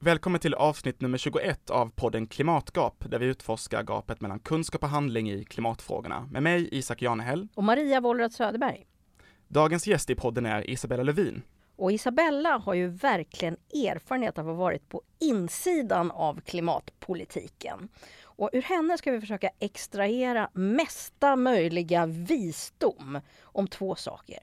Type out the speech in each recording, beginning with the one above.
Välkommen till avsnitt nummer 21 av podden Klimatgap, där vi utforskar gapet mellan kunskap och handling i klimatfrågorna. Med mig, Isak Janehäll. Och Maria Wollratz Söderberg. Dagens gäst i podden är Isabella Lövin. Och Isabella har ju verkligen erfarenhet av att ha varit på insidan av klimatpolitiken. Och ur henne ska vi försöka extrahera mesta möjliga visdom om två saker.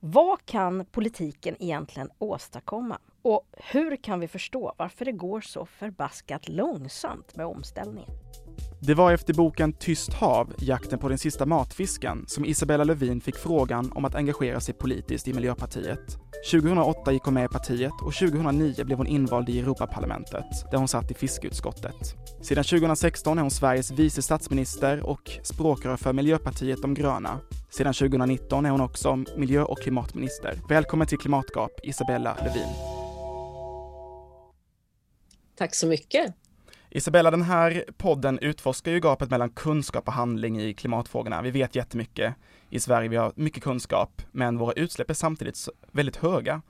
Vad kan politiken egentligen åstadkomma? Och hur kan vi förstå varför det går så förbaskat långsamt med omställningen? Det var efter boken Tyst hav, jakten på den sista matfisken, som Isabella Lövin fick frågan om att engagera sig politiskt i Miljöpartiet. 2008 gick hon med i partiet och 2009 blev hon invald i Europaparlamentet, där hon satt i fiskeutskottet. Sedan 2016 är hon Sveriges vice statsminister och språkrör för Miljöpartiet de gröna. Sedan 2019 är hon också miljö och klimatminister. Välkommen till Klimatgap, Isabella Lövin. Tack så mycket. Isabella, den här podden utforskar ju gapet mellan kunskap och handling i klimatfrågorna. Vi vet jättemycket i Sverige, vi har mycket kunskap, men våra utsläpp är samtidigt väldigt höga.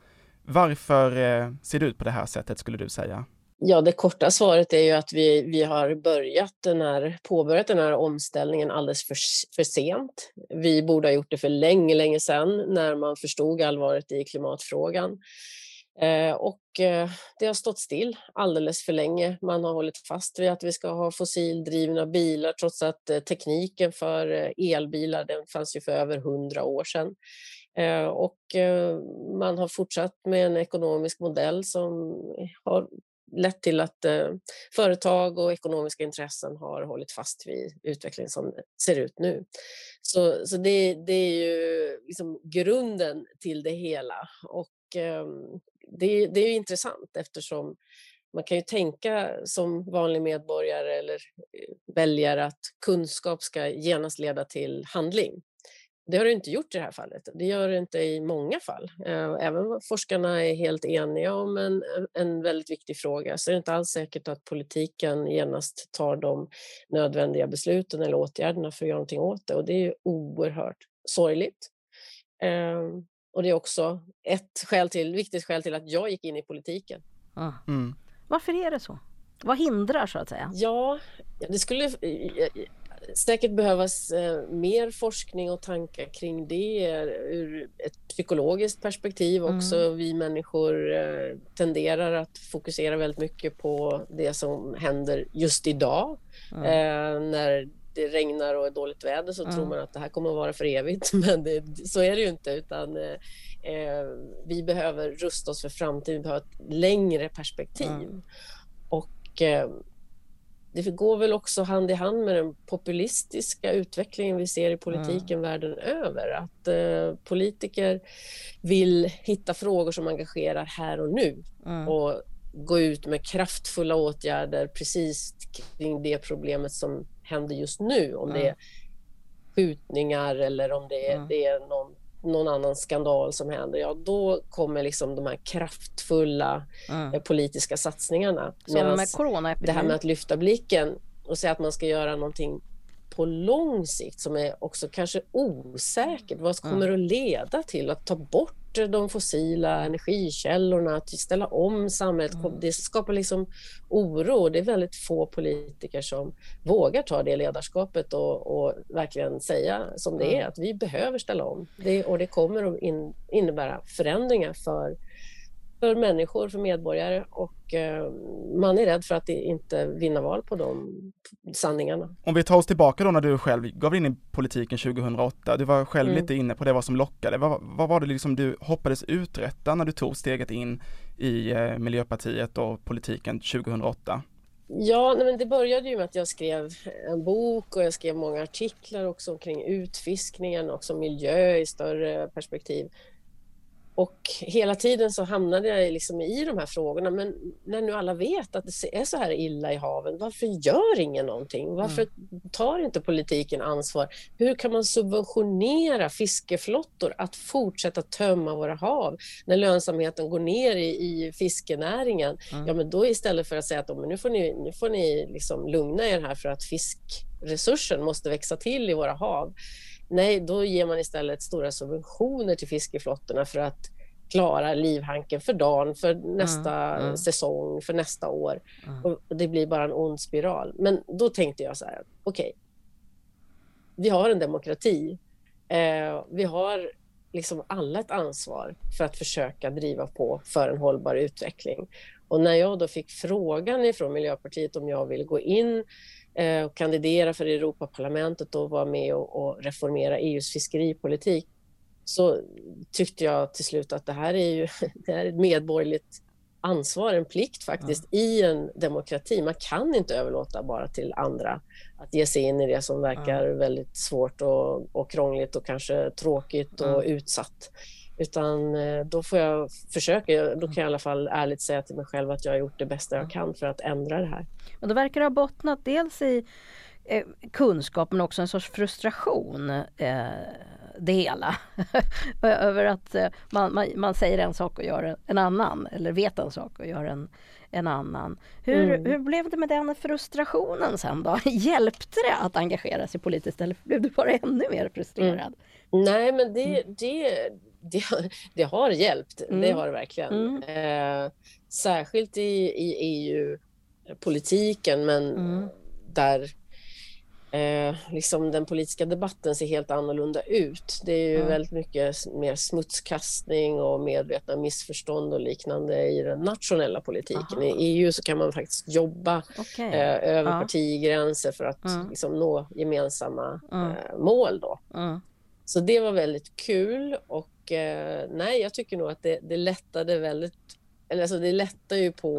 Varför eh, ser det ut på det här sättet skulle du säga? Ja, det korta svaret är ju att vi, vi har börjat den här, påbörjat den här omställningen alldeles för, för sent. Vi borde ha gjort det för länge, länge sedan när man förstod allvaret i klimatfrågan. Eh, och eh, det har stått still alldeles för länge. Man har hållit fast vid att vi ska ha fossildrivna bilar trots att eh, tekniken för elbilar den fanns ju för över hundra år sedan. Och man har fortsatt med en ekonomisk modell som har lett till att företag och ekonomiska intressen har hållit fast vid utvecklingen som ser ut nu. Så, så det, det är ju liksom grunden till det hela. Och ehm, det, det är intressant eftersom man kan ju tänka som vanlig medborgare eller eh, väljare att kunskap ska genast leda till handling. Det har det inte gjort i det här fallet. Det gör det inte i många fall. Eh, även om forskarna är helt eniga om en, en väldigt viktig fråga så är det inte alls säkert att politiken genast tar de nödvändiga besluten eller åtgärderna för att göra någonting åt det. Och det är oerhört sorgligt. Eh, och det är också ett skäl till, viktigt skäl till att jag gick in i politiken. Ah. Mm. Varför är det så? Vad hindrar så att säga? Ja, det skulle eh, säkert behövas eh, mer forskning och tankar kring det ur ett psykologiskt perspektiv också. Mm. Vi människor eh, tenderar att fokusera väldigt mycket på det som händer just idag. Mm. när det regnar och är dåligt väder så mm. tror man att det här kommer att vara för evigt. Men det, så är det ju inte. Utan, eh, eh, vi behöver rusta oss för framtiden. Vi behöver ett längre perspektiv. Mm. Och eh, det går väl också hand i hand med den populistiska utvecklingen vi ser i politiken mm. världen över. Att eh, politiker vill hitta frågor som engagerar här och nu. Och gå ut med kraftfulla åtgärder precis kring det problemet som händer just nu. Om mm. det är skjutningar eller om det är, mm. det är någon, någon annan skandal som händer. Ja, då kommer liksom de här kraftfulla mm. Eh, politiska satsningarna. Som med coronaepidemin. Det här med att lyfta blicken och säga att man ska göra någonting på lång sikt som är också kanske osäkert. Vad kommer mm. att leda till att ta bort de fossila energikällorna, att ställa om samhället. Mm. Det skapar liksom oro. Det är väldigt få politiker som vågar ta det ledarskapet och, och verkligen säga som det är, att vi behöver ställa om. Det, och det kommer att in, innebära förändringar för för människor, för medborgare och eh, man är rädd för att inte vinna val på de sanningarna. Om vi tar oss tillbaka då när du själv gav in i politiken 2008, du var själv mm. lite inne på det vad som lockade. Vad, vad var det liksom du hoppades uträtta när du tog steget in i eh, Miljöpartiet och politiken 2008? Ja, men det började ju med att jag skrev en bok och jag skrev många artiklar också kring utfiskningen och också miljö i större perspektiv. Och hela tiden så hamnade jag liksom i de här frågorna. Men när nu alla vet att det är så här illa i haven, varför gör ingen någonting? Varför mm. tar inte politiken ansvar? Hur kan man subventionera fiskeflottor att fortsätta tömma våra hav när lönsamheten går ner i, i fiskenäringen? Mm. Ja, men då istället för att säga att nu får ni, nu får ni liksom lugna er här för att fiskresursen måste växa till i våra hav Nej, då ger man istället stora subventioner till fiskeflottorna för att klara livhanken för dagen, för nästa mm, mm. säsong, för nästa år. Mm. Och det blir bara en ond spiral. Men då tänkte jag så här, okej, okay, vi har en demokrati. Eh, vi har liksom alla ett ansvar för att försöka driva på för en hållbar utveckling. Och när jag då fick frågan ifrån Miljöpartiet om jag ville gå in och kandidera för Europaparlamentet och vara med och, och reformera EUs fiskeripolitik så tyckte jag till slut att det här är ju det här är ett medborgerligt ansvar, en plikt faktiskt ja. i en demokrati. Man kan inte överlåta bara till andra att ge sig in i det som verkar ja. väldigt svårt och, och krångligt och kanske tråkigt och ja. utsatt. Utan eh, då får jag försöka, då kan jag i alla fall ärligt säga till mig själv att jag har gjort det bästa jag kan för att ändra det här. Men då verkar det ha bottnat dels i eh, kunskap men också en sorts frustration. Eh, det hela. Över att eh, man, man, man, säger en sak och gör en annan eller vet en sak och gör en, en annan. Hur, mm. hur blev det med den frustrationen sen då? Hjälpte det att engagera sig politiskt eller blev du bara ännu mer frustrerad? Mm. Nej men det, mm. det, det, det har hjälpt, mm. det har det verkligen. Mm. Eh, särskilt i, i EU-politiken men mm. där eh, liksom den politiska debatten ser helt annorlunda ut. Det är ju väldigt mycket mer smutskastning och medvetna missförstånd och liknande i den nationella politiken. Aha. I EU så kan man faktiskt jobba okay. eh, över ja. partigränser för att mm. liksom, nå gemensamma mm. eh, mål. Då. Så det var väldigt kul och eh, nej, jag tycker nog att det, det lättade väldigt, eller alltså det lättar ju på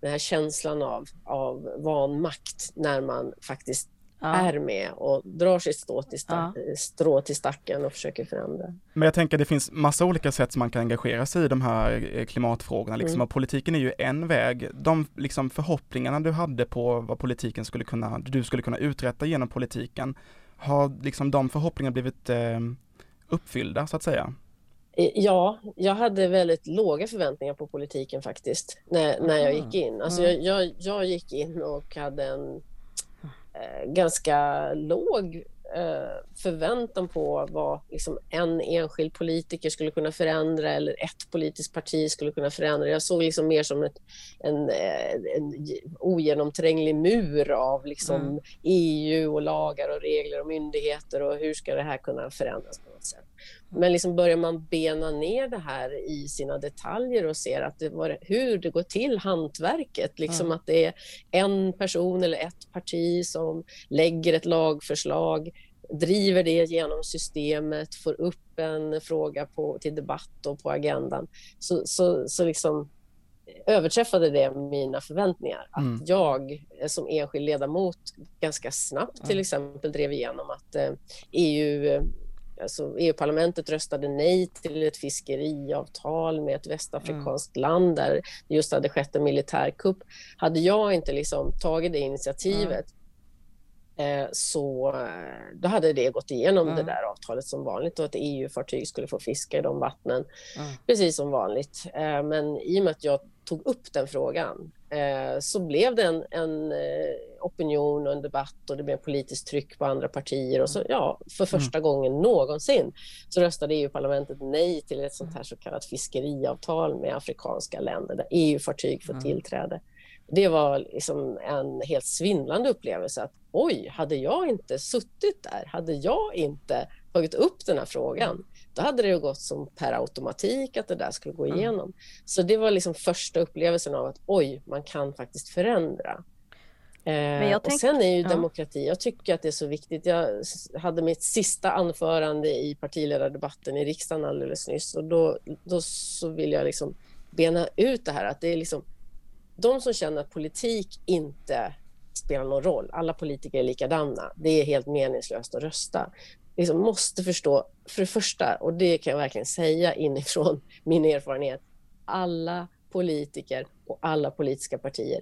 den här känslan av, av vanmakt när man faktiskt ja. är med och drar sitt strå till, ja. strå till stacken och försöker förändra. Men jag tänker det finns massa olika sätt som man kan engagera sig i de här eh, klimatfrågorna liksom, mm. och politiken är ju en väg. De liksom förhoppningarna du hade på vad politiken skulle kunna, du skulle kunna uträtta genom politiken, har liksom de förhoppningarna blivit eh, uppfyllda så att säga? Ja, jag hade väldigt låga förväntningar på politiken faktiskt, när, när jag gick in. Alltså jag, jag, jag gick in och hade en Eh, ganska låg eh, förväntan på vad liksom, en enskild politiker skulle kunna förändra eller ett politiskt parti skulle kunna förändra. Jag såg liksom mer som ett, en, eh, en ogenomtränglig mur av liksom, mm. EU och lagar och regler och myndigheter och hur ska det här kunna förändras på sätt. Men liksom börjar man bena ner det här i sina detaljer och ser att det var, hur det går till, hantverket, liksom mm. att det är en person eller ett parti som lägger ett lagförslag, driver det genom systemet, får upp en fråga på, till debatt och på agendan, så, så, så liksom överträffade det mina förväntningar. Mm. Att jag som enskild ledamot ganska snabbt till exempel drev igenom att eh, EU alltså EU-parlamentet röstade nej till ett fiskeriavtal med ett västafrikanskt mm. land där det just hade skett en militärkupp. Hade jag inte liksom tagit det initiativet mm. eh, så eh, då hade det gått igenom mm. det där avtalet som vanligt och att EU-fartyg skulle få fiska i de vattnen mm. precis som vanligt. Eh, men i och med att jag tog upp den frågan så blev det en, en eh, opinion och en debatt och det blev politiskt tryck på andra partier och så ja, för mm. första gången någonsin så röstade EU-parlamentet nej till ett sånt här så kallat fiskeriavtal med afrikanska länder där EU-fartyg får mm. tillträde. Det var liksom en helt svindlande upplevelse att oj, hade jag inte suttit där, hade jag inte tagit upp den här frågan, då hade det gått som per automatik att det där skulle gå igenom. Mm. Så det var liksom första upplevelsen av att oj, man kan faktiskt förändra. Eh, och sen är ju ja. demokrati, jag tycker att det är så viktigt. Jag hade mitt sista anförande i partiledardebatten i riksdagen alldeles nyss och då, då så vill jag liksom bena ut det här att det är liksom de som känner att politik inte spelar någon roll, alla politiker är likadana, det är helt meningslöst att rösta liksom måste förstå, för det första, och det kan jag verkligen säga inifrån min erfarenhet, alla politiker och alla politiska partier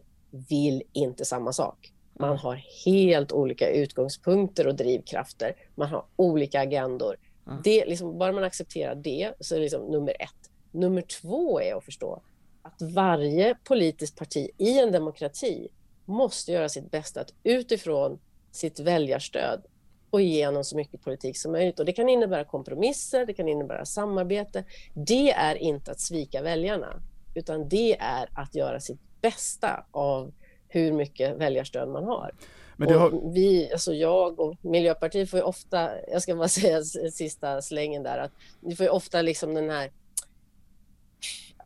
vill inte samma sak. Man har helt olika utgångspunkter och drivkrafter. Man har olika agendor. Mm. Det, liksom, bara man accepterar det så är det liksom nummer ett. Nummer två är att förstå att varje politiskt parti i en demokrati måste göra sitt bästa att utifrån sitt väljarstöd få igenom så mycket politik som möjligt. Och det kan innebära kompromisser, det kan innebära samarbete. Det är inte att svika väljarna, utan det är att göra sitt bästa av hur mycket väljarstöd man har. Har... vi, alltså jag och Miljöpartiet får ju ofta, jag ska bara säga sista slängen där, att vi får ju ofta liksom den här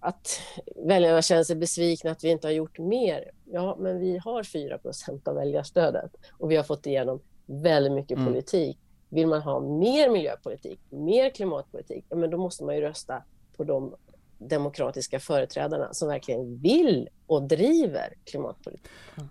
att väljarna känner sig besvikna att vi inte har gjort mer. Ja, men vi har 4% av väljarstödet och vi har fått igenom väldigt mycket mm. politik. Vill man ha mer miljöpolitik, mer klimatpolitik, ja, men då måste man ju rösta på de demokratiska företrädarna som verkligen vill och driver klimatpolitik.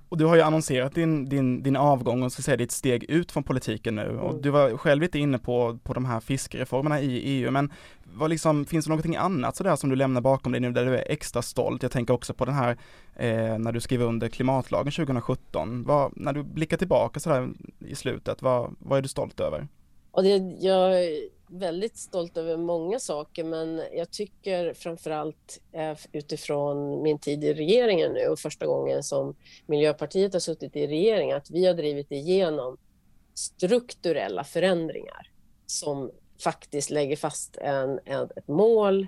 Och du har ju annonserat din, din, din avgång och ska säga ditt steg ut från politiken nu mm. och du var själv lite inne på, på de här fiskreformerna i EU men vad liksom, finns det någonting annat sådär som du lämnar bakom dig nu där du är extra stolt? Jag tänker också på den här eh, när du skrev under klimatlagen 2017. Vad, när du blickar tillbaka sådär i slutet, vad, vad är du stolt över? Och det, jag väldigt stolt över många saker men jag tycker framförallt eh, utifrån min tid i regeringen nu och första gången som Miljöpartiet har suttit i regeringen, att vi har drivit igenom strukturella förändringar som faktiskt lägger fast en, en ett mål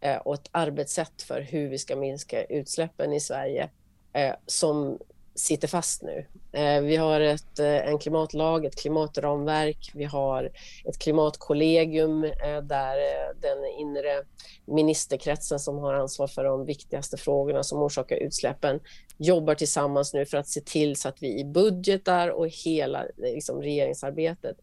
eh, och ett arbetssätt för hur vi ska minska utsläppen i Sverige eh, som sitter fast nu. Eh, vi har ett, eh, en klimatlag, ett klimatramverk, vi har ett klimatkollegium eh, där den inre ministerkretsen som har ansvar för de viktigaste frågorna som orsakar utsläppen jobbar tillsammans nu för att se till så att vi i budgetar och hela liksom, regeringsarbetet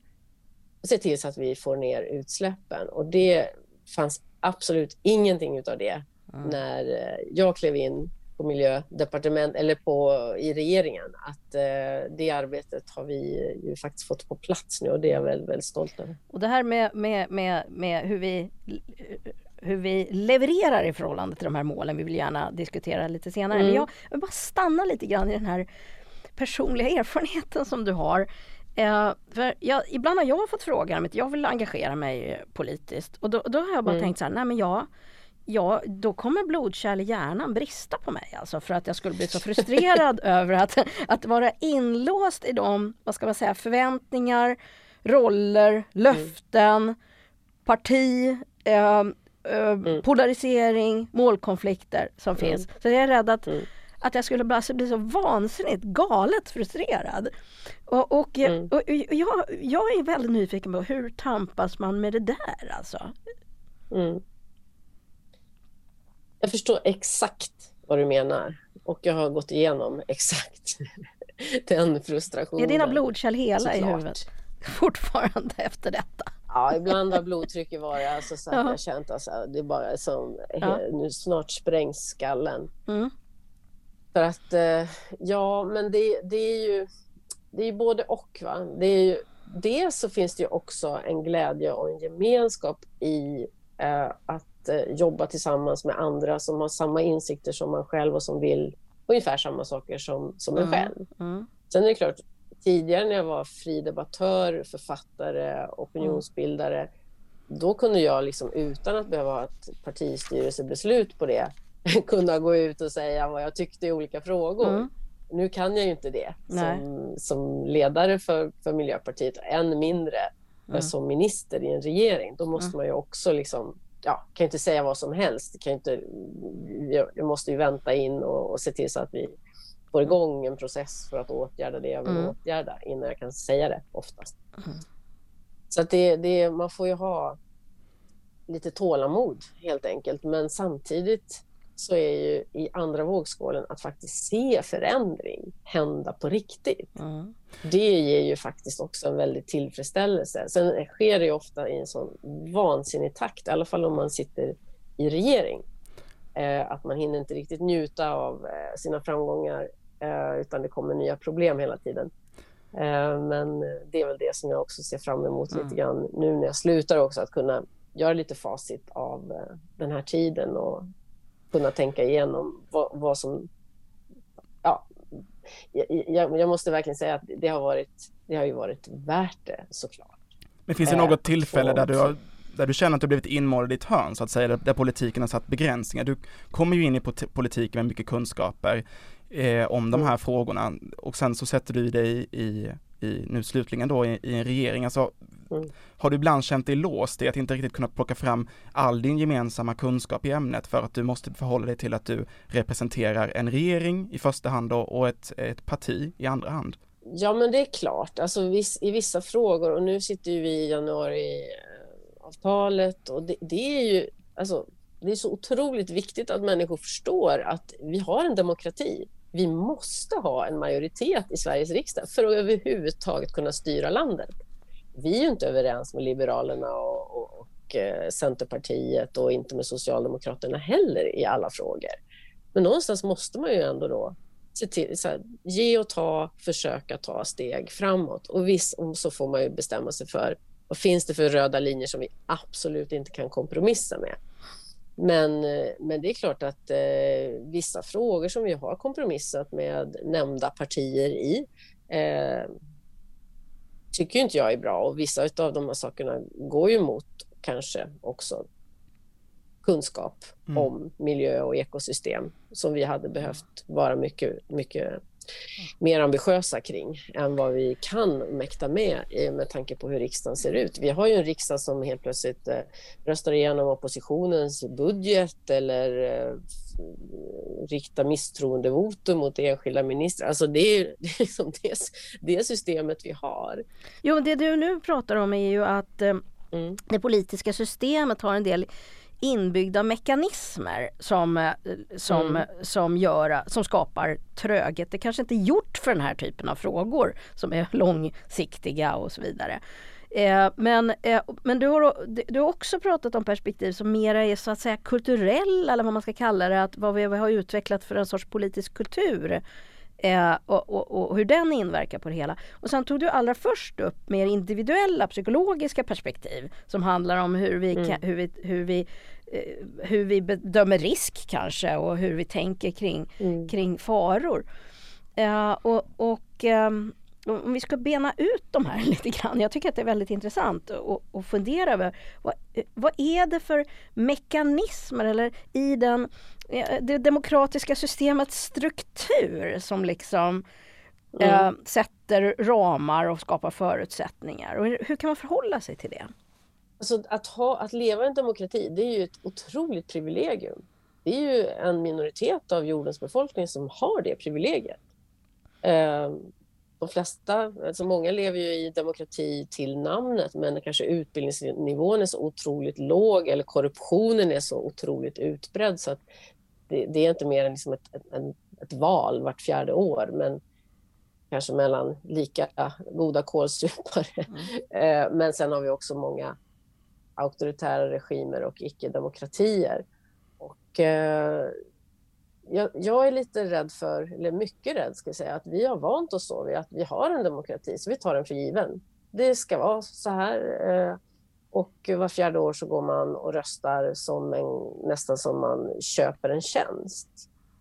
ser till så att vi får ner utsläppen. Och det fanns absolut ingenting av det mm. när jag klev in på miljödepartement eller på, i regeringen. Att eh, det arbetet har vi ju faktiskt fått på plats nu och det är jag väldigt, väldigt stolt över. Och det här med, med, med, med hur vi hur vi levererar i förhållande till de här målen. Vi vill gärna diskutera lite senare. Mm. Men jag vill bara stanna lite grann i den här personliga erfarenheten som du har. Eh, för jag, ibland har jag fått frågan om jag vill engagera mig politiskt och då, då har jag bara mm. tänkt så här, nej men jag ja, då kommer blodkärl i hjärnan brista på mig alltså för att jag skulle bli så frustrerad över att, att vara inlåst i de, vad ska man säga, förväntningar, roller, löften, mm. parti, eh, eh, mm. polarisering, målkonflikter som mm. finns. Så jag är rädd att, mm. att jag skulle bli, bli så vansinnigt galet frustrerad. Och, och, mm. och, och jag, jag är väldigt nyfiken på hur tampas man med det där alltså? Mm. Jag förstår exakt vad du menar och jag har gått igenom exakt den frustrationen. Är dina blodkärl hela såklart. i huvudet fortfarande efter detta? Ja, ibland har blodtrycket varit alltså, så att jag känt alltså, det är bara som ja. nu snart sprängs skallen. Mm. För att eh, ja, men det, det är ju det är både och. Va? Det är ju, dels så finns det ju också en glädje och en gemenskap i eh, att Eh, jobba tillsammans med andra som har samma insikter som man själv och som vill ungefär samma saker som, som en mm. själv. Mm. Sen är det klart, tidigare när jag var fri debattör, författare, opinionsbildare, mm. då kunde jag liksom utan att behöva ha ett partistyrelsebeslut på det kunna gå ut och säga vad jag tyckte i olika frågor. Mm. Nu kan jag ju inte det som, som ledare för, för Miljöpartiet, än mindre mm. som minister i en regering. Då måste mm. man ju också liksom ja, kan inte säga vad som helst. Kan inte, jag måste ju vänta in och, och se till så att vi får igång en process för att åtgärda det jag vill mm. åtgärda innan jag kan säga det oftast. Mm. Så att det, det, man får ju ha lite tålamod helt enkelt. Men samtidigt så är ju i andra vågskålen att faktiskt se förändring hända på riktigt. Mm. Det ger ju faktiskt också en väldig tillfredsställelse. Sen sker det ju ofta i en sån vansinnig takt, i alla fall om man sitter i regering. Eh, att man hinner inte riktigt njuta av eh, sina framgångar eh, utan det kommer nya problem hela tiden. Eh, men det är väl det som jag också ser fram emot mm. lite grann nu när jag slutar också, att kunna göra lite facit av eh, den här tiden och kunna tänka igenom vad, vad som... Ja, jag, jag, måste verkligen säga att det har, varit, det har ju varit värt det såklart. Men finns det något eh, tillfälle där du har där du känner att du blivit inmålad i ditt hörn så att säga, där, där politiken har satt begränsningar. Du kommer ju in i politiken med mycket kunskaper eh, om de mm. här mm. frågorna och sen så sätter du dig i i nu slutligen då i, i en regering. Alltså, mm. Har du ibland känt dig låst i att inte riktigt kunna plocka fram all din gemensamma kunskap i ämnet för att du måste förhålla dig till att du representerar en regering i första hand och ett, ett parti i andra hand? Ja, men det är klart. Alltså, I vissa frågor, och nu sitter vi i januariavtalet eh, och det, det är ju alltså, det är så otroligt viktigt att människor förstår att vi har en demokrati. Vi måste ha en majoritet i Sveriges riksdag för att överhuvudtaget kunna styra landet. Vi är ju inte överens med Liberalerna och, och, och eh, Centerpartiet och inte med Socialdemokraterna heller i alla frågor. Men någonstans måste man ju ändå då se till, så här, ge och ta, försöka ta steg framåt. Och visst, så får man ju bestämma sig för vad finns det för röda linjer som vi absolut inte kan kompromissa med. Men, eh, men det är klart att eh, vissa frågor som vi har kompromissat med nämnda partier i eh, tycker inte jag är bra och vissa av de här sakerna går ju emot kanske också kunskap mm. om miljö och ekosystem som vi hade behövt vara mycket, mycket mer ambitiösa kring än vad vi kan mäkta med med tanke på hur riksdagen ser ut. Vi har ju en riksdag som helt plötsligt eh, röstar igenom oppositionens budget eller riktar misstroendevotum mot enskilda ministrar. Alltså det är, det är liksom det, det systemet vi har. Jo, det du nu pratar om är ju att eh, mm. det politiska systemet har en del inbyggda mekanismer som, eh, som, mm. som, gör, som skapar tröghet. Det kanske inte är gjort för den här typen av frågor som är långsiktiga och så vidare. Eh, men eh, men du, har, du har också pratat om perspektiv som mera är så att säga kulturella eller vad man ska kalla det, att vad vi har utvecklat för en sorts politisk kultur. Eh, och, och, och, hur den inverkar på det hela. Och sen tog du allra först upp mer individuella psykologiska perspektiv som handlar om hur vi, mm. hur vi, hur vi, eh, hur vi bedömer risk kanske och hur vi tänker kring, mm. kring faror. Eh, och, och ehm, om vi ska bena ut de här lite grann. Jag tycker att det är väldigt intressant att fundera över vad, vad är det för mekanismer eller i den, eh, det demokratiska systemets struktur som liksom mm. eh, sätter ramar och skapar förutsättningar. Och hur kan man förhålla sig till det? Alltså att, ha, att leva i en demokrati, det är ju ett otroligt privilegium. Det är ju en minoritet av jordens befolkning som har det privilegiet. Eh, de flesta, alltså många lever ju i demokrati till namnet men kanske utbildningsnivån är så otroligt låg eller korruptionen är så otroligt utbredd så att det, det är inte mer än liksom ett, ett, ett, val vart fjärde år men kanske mellan lika goda kålsupare. Mm. Eh, men sen har vi också många auktoritära regimer och icke-demokratier. Och eh, jag, jag, är lite rädd för, eller mycket rädd ska jag säga, att vi har vant oss så vid att vi har en demokrati, så vi tar den för given. Det ska vara så här. Eh, och var fjärde år så går man och röstar som en, nästan som man köper en tjänst.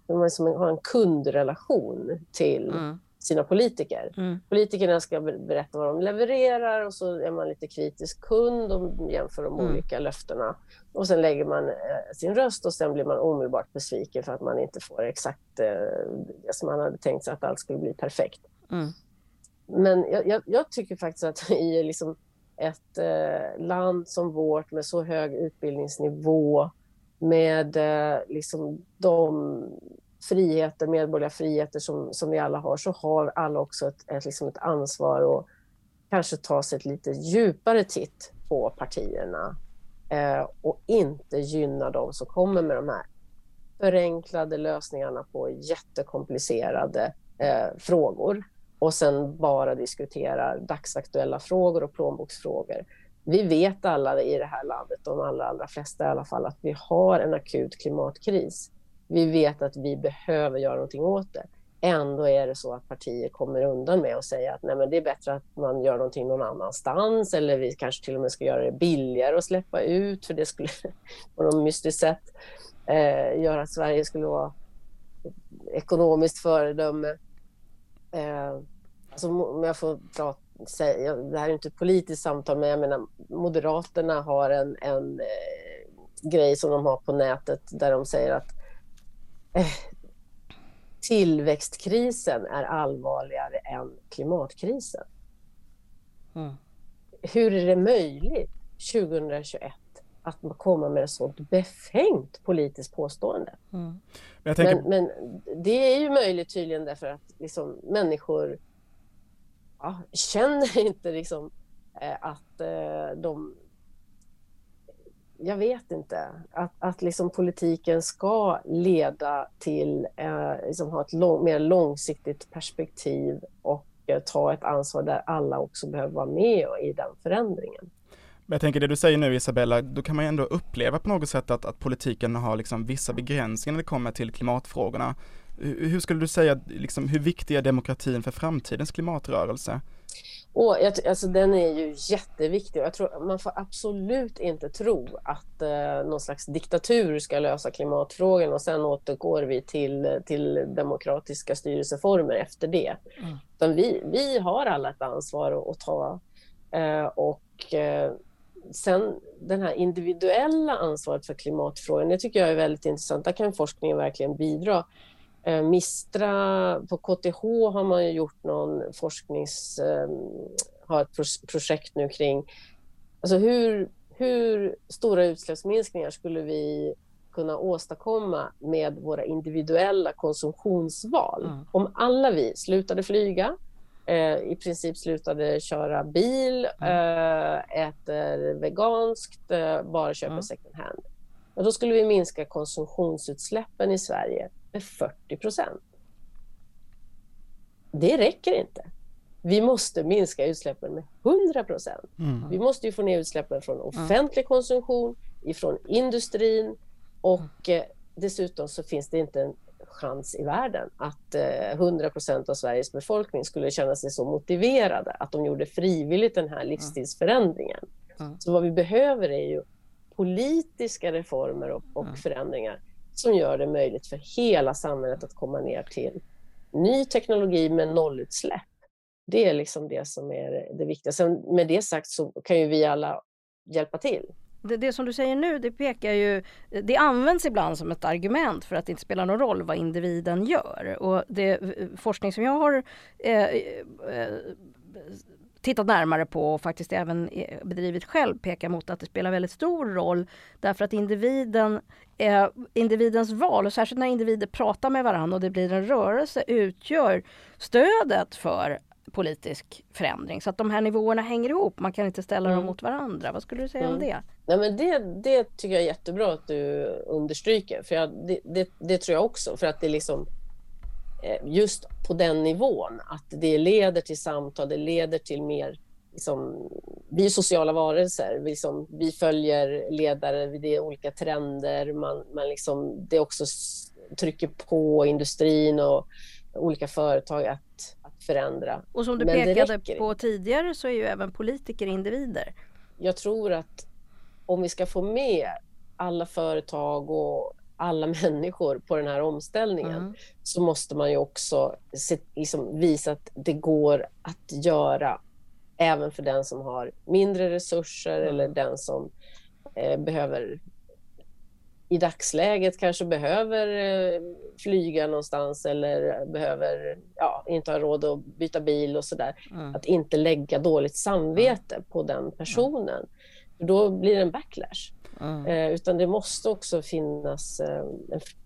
Man liksom har en kundrelation till mm sina politiker. Mm. Politikerna ska berätta vad de levererar och så är man lite kritisk kund och jämför de mm. olika löftena. Och sen lägger man eh, sin röst och sen blir man omedelbart besviken för att man inte får exakt eh, det som man hade tänkt sig att allt skulle bli perfekt. Mm. Men jag, jag, jag, tycker faktiskt att i liksom ett eh, land som vårt med så hög utbildningsnivå med eh, liksom de friheter, medborgerliga friheter som, som vi alla har, så har alla också ett, ett, liksom ett ansvar att kanske ta sig ett lite djupare titt på partierna eh, och inte gynna de som kommer med de här förenklade lösningarna på jättekomplicerade eh, frågor och sen bara diskuterar dagsaktuella frågor och plånboksfrågor. Vi vet alla i det här landet, de allra, allra flesta i alla fall, att vi har en akut klimatkris. Vi vet att vi behöver göra någonting åt det. Ändå är det så att partier kommer undan med att säga att nej, men det är bättre att man gör någonting någon annanstans eller vi kanske till och med ska göra det billigare att släppa ut för det skulle på något mystiskt sätt eh, göra att Sverige skulle vara ekonomiskt föredöme. Eh, alltså, om jag får prata, säga, det här är inte ett politiskt samtal men jag menar Moderaterna har en, en eh, grej som de har på nätet där de säger att tillväxtkrisen är allvarligare än klimatkrisen. Mm. Hur är det möjligt 2021 att komma med ett sådant befängt politiskt påstående? Mm. Men, tänker... men, men, det är ju möjligt tydligen därför att liksom, människor ja, känner inte liksom, eh, att eh, de jag vet inte, att, att liksom politiken ska leda till eh, liksom ha ett lång, mer långsiktigt perspektiv och eh, ta ett ansvar där alla också behöver vara med i den förändringen. Men jag tänker det du säger nu Isabella, då kan man ju ändå uppleva på något sätt att, att politiken har liksom vissa begränsningar när det kommer till klimatfrågorna. Hur, hur skulle du säga, liksom, hur viktig är demokratin för framtidens klimatrörelse? Och jag, alltså den är ju jätteviktig jag tror man får absolut inte tro att eh, någon slags diktatur ska lösa klimatfrågan och sen återgår vi till, till demokratiska styrelseformer efter det. Mm. Utan vi, vi har alla ett ansvar att ta eh, och eh, sen den här individuella ansvaret för klimatfrågan, det tycker jag är väldigt intressant. Där kan forskningen verkligen bidra. Eh, Mistra, på KTH har man ju gjort någon forsknings... Eh, har ett projekt nu kring alltså hur, hur stora utsläppsminskningar skulle vi kunna åstadkomma med våra individuella konsumtionsval. Mm. Om alla vi slutade flyga, eh, i princip slutade köra bil, mm. eh, äter veganskt, eh, bara köper mm. second hand. Och då skulle vi minska konsumtionsutsläppen i Sverige med 40 procent. Det räcker inte. Vi måste minska utsläppen med 100 procent. Mm. Vi måste ju få ner utsläppen från offentlig mm. konsumtion, ifrån industrin och eh, dessutom så finns det inte en chans i världen att eh, 100 procent av Sveriges befolkning skulle känna sig så motiverade att de gjorde frivilligt den här livsstilsförändringen. Mm. Så vad vi behöver är ju politiska reformer och, och förändringar som gör det möjligt för hela samhället att komma ner till ny teknologi med nollutsläpp. Det är liksom det som är det viktiga. Sen med det sagt så kan ju vi alla hjälpa till. Det, det, som du säger nu, det pekar ju, det används ibland som ett argument för att det inte spelar någon roll vad individen gör. Och det, eh, forskning som jag har eh, eh, tittat närmare på och faktiskt även eh, bedrivit själv pekar mot att det spelar väldigt stor roll därför att individen, eh, individens val och särskilt när individer pratar med varandra och det blir en rörelse utgör stödet för politisk förändring. Så att de här nivåerna hänger ihop. Man kan inte ställa mm. dem mot varandra. Vad skulle du säga mm. om det? Nej, men det? Det tycker jag är jättebra att du understryker. För jag, det, det, det, tror jag också. För att det liksom just på den nivån, att det leder till samtal, det leder till mer Liksom, vi är sociala varelser, vi, liksom, vi följer ledare, det är olika trender, man, man liksom, det också trycker på industrin och olika företag att, att förändra. Och som du Men pekade på tidigare så är ju även politiker individer. Jag tror att om vi ska få med alla företag och alla människor på den här omställningen mm. så måste man ju också se, liksom visa att det går att göra även för den som har mindre resurser mm. eller den som eh, behöver i dagsläget kanske behöver eh, flyga någonstans eller behöver ja, inte ha råd att byta bil och sådär. Mm. Att inte lägga dåligt samvete på den personen. För då blir det en backlash. Mm. Eh, utan det måste också finnas... Eh,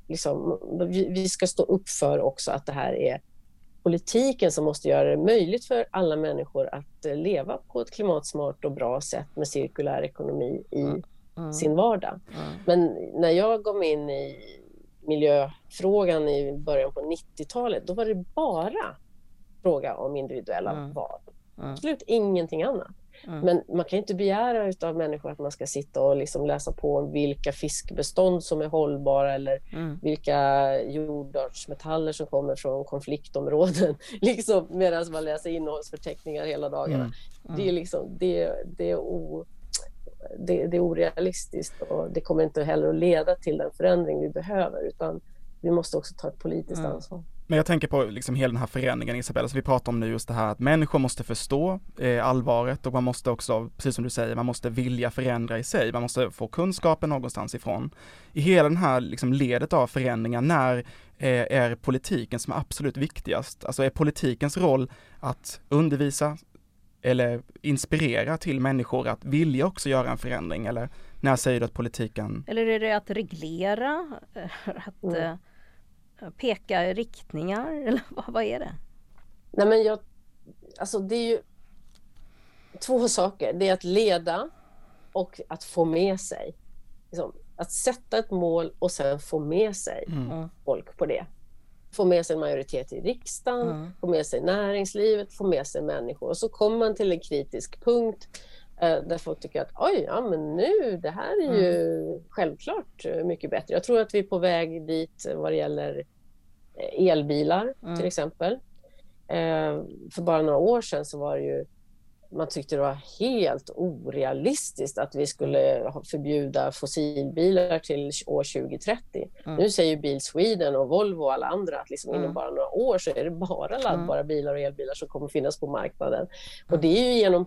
liksom, vi, vi ska stå upp för också att det här är politiken som måste göra det möjligt för alla människor att eh, leva på ett klimatsmart och bra sätt med cirkulär ekonomi i mm. Mm. sin vardag. Men när jag kom in i miljöfrågan i början på 90-talet, då var det bara fråga om individuella val. Absolut ingenting annat. Mm. Men man kan inte begära av människor att man ska sitta och liksom läsa på om vilka fiskbestånd som är hållbara eller mm. vilka jordartsmetaller som kommer från konfliktområden. liksom, Medan man läser innehållsförteckningar hela dagarna. Mm. Det, är liksom, det, det, är o, det, det är orealistiskt och det kommer inte heller att leda till den förändring vi behöver utan vi måste också ta ett politiskt mm. ansvar. Men jag tänker på liksom hela den här förändringen Isabella, så vi pratar om nu just det här att människor måste förstå eh, allvaret och man måste också, precis som du säger, man måste vilja förändra i sig, man måste få kunskapen någonstans ifrån. I hela den här liksom ledet av förändringar, när eh, är politiken som är absolut viktigast? Alltså är politikens roll att undervisa, eller inspirera till människor att vilja också göra en förändring? Eller när säger du att politiken... Eller är det att reglera? Att mm. Peka riktningar? Eller vad, vad är det? Nej men jag, alltså det är ju två saker. Det är att leda och att få med sig. Liksom, att sätta ett mål och sen få med sig mm. folk på det. Få med sig en majoritet i riksdagen, mm. få med sig näringslivet, få med sig människor. Och så kommer man till en kritisk punkt där folk tycker att oj, ja men nu, det här är ju mm. självklart mycket bättre. Jag tror att vi är på väg dit vad det gäller eh, elbilar till mm. exempel. Eh, för bara några år sedan så var det ju man tyckte det var helt orealistiskt att vi skulle förbjuda fossilbilar till år 2030. Mm. Nu säger Bil Sweden och Volvo och alla andra att liksom mm. inom bara några år så är det bara mm. laddbara bilar och elbilar som kommer finnas på marknaden. Och mm. det är ju genom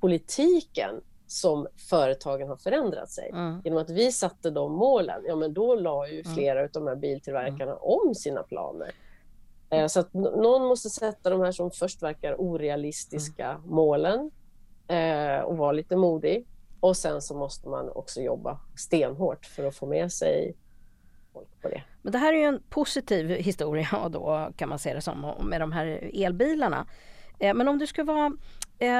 politiken som företagen har förändrat sig. Mm. Genom att vi satte de målen, ja men då la ju flera av de här biltillverkarna om sina planer. Eh, så att någon måste sätta de här som först verkar orealistiska mm. målen eh, och vara lite modig. Och sen så måste man också jobba stenhårt för att få med sig folk på det. Men det här är ju en positiv historia då kan man se det som med de här elbilarna. Eh, men om du ska vara,